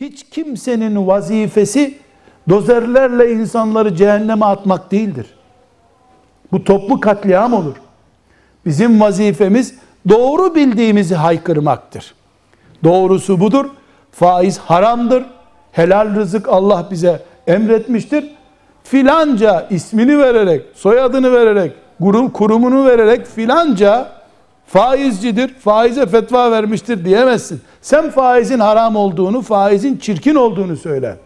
Hiç kimsenin vazifesi dozerlerle insanları cehenneme atmak değildir. Bu toplu katliam olur. Bizim vazifemiz doğru bildiğimizi haykırmaktır. Doğrusu budur. Faiz haramdır. Helal rızık Allah bize emretmiştir. Filanca ismini vererek, soyadını vererek, kurum, kurumunu vererek filanca faizcidir, faize fetva vermiştir diyemezsin. Sen faizin haram olduğunu, faizin çirkin olduğunu söyle.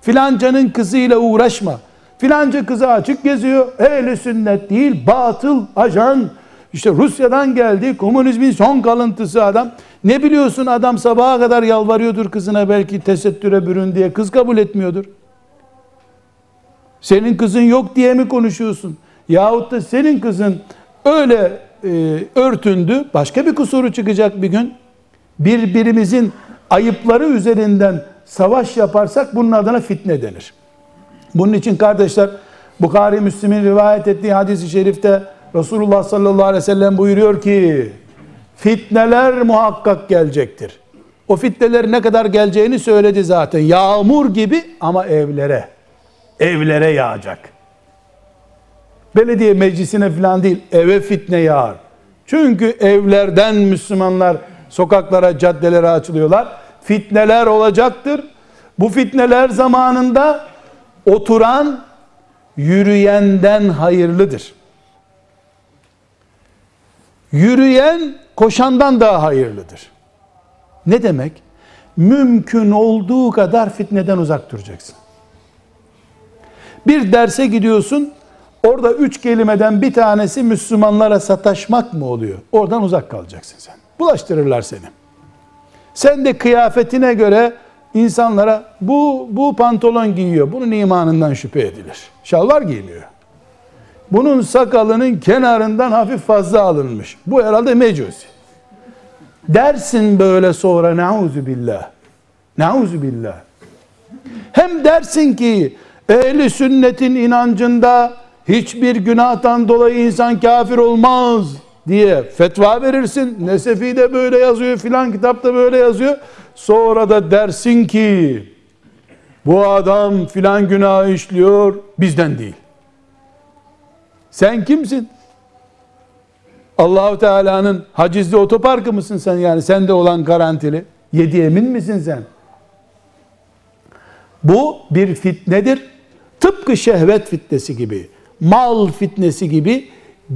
Filancanın kızıyla uğraşma. Filanca kızı açık geziyor. Ehli sünnet değil, batıl, ajan. İşte Rusya'dan geldi, komünizmin son kalıntısı adam. Ne biliyorsun adam sabaha kadar yalvarıyordur kızına belki tesettüre bürün diye. Kız kabul etmiyordur. Senin kızın yok diye mi konuşuyorsun? Yahut da senin kızın öyle e, örtündü, başka bir kusuru çıkacak bir gün. Birbirimizin ayıpları üzerinden savaş yaparsak bunun adına fitne denir. Bunun için kardeşler Bukhari Müslim'in rivayet ettiği hadis-i şerifte Resulullah sallallahu aleyhi ve sellem buyuruyor ki fitneler muhakkak gelecektir. O fitneler ne kadar geleceğini söyledi zaten. Yağmur gibi ama evlere. Evlere yağacak. Belediye meclisine falan değil eve fitne yağar. Çünkü evlerden Müslümanlar sokaklara, caddelere açılıyorlar. Fitneler olacaktır. Bu fitneler zamanında oturan yürüyenden hayırlıdır. Yürüyen koşandan daha hayırlıdır. Ne demek? Mümkün olduğu kadar fitneden uzak duracaksın. Bir derse gidiyorsun, orada üç kelimeden bir tanesi Müslümanlara sataşmak mı oluyor? Oradan uzak kalacaksın sen. Bulaştırırlar seni. Sen de kıyafetine göre insanlara bu bu pantolon giyiyor. Bunun imanından şüphe edilir. Şalvar giymiyor. Bunun sakalının kenarından hafif fazla alınmış. Bu herhalde mecusi. Dersin böyle sonra nauzu billah. Nauzu billah. Hem dersin ki ehli sünnetin inancında hiçbir günahtan dolayı insan kafir olmaz diye fetva verirsin. Nesefi de böyle yazıyor filan kitapta böyle yazıyor. Sonra da dersin ki bu adam filan günah işliyor bizden değil. Sen kimsin? Allahu Teala'nın hacizli otoparkı mısın sen yani? Sende olan garantili. Yedi emin misin sen? Bu bir fitnedir. Tıpkı şehvet fitnesi gibi, mal fitnesi gibi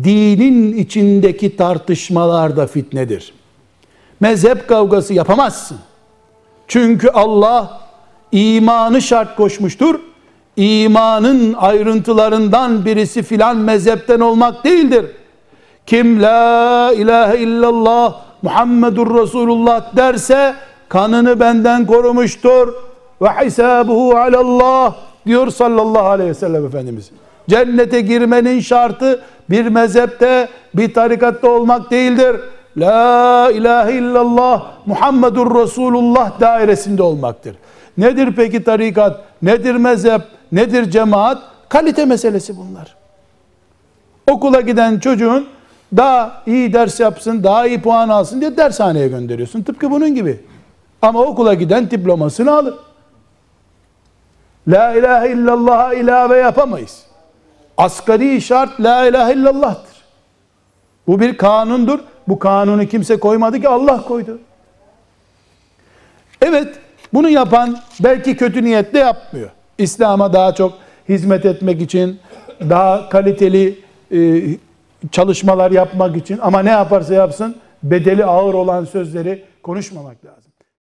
dinin içindeki tartışmalar da fitnedir. Mezhep kavgası yapamazsın. Çünkü Allah imanı şart koşmuştur. İmanın ayrıntılarından birisi filan mezhepten olmak değildir. Kim la ilahe illallah Muhammedur Resulullah derse kanını benden korumuştur ve hisabuhu alallah diyor sallallahu aleyhi ve sellem Efendimiz. Cennete girmenin şartı bir mezhepte, bir tarikatta olmak değildir. La ilahe illallah Muhammedur Resulullah dairesinde olmaktır. Nedir peki tarikat? Nedir mezhep? Nedir cemaat? Kalite meselesi bunlar. Okula giden çocuğun daha iyi ders yapsın, daha iyi puan alsın diye dershaneye gönderiyorsun. Tıpkı bunun gibi. Ama okula giden diplomasını alır. La ilahe illallah'a ilave yapamayız. Asgari şart la ilahe illallah'tır. Bu bir kanundur. Bu kanunu kimse koymadı ki Allah koydu. Evet, bunu yapan belki kötü niyetle yapmıyor. İslam'a daha çok hizmet etmek için, daha kaliteli e, çalışmalar yapmak için ama ne yaparsa yapsın bedeli ağır olan sözleri konuşmamak lazım.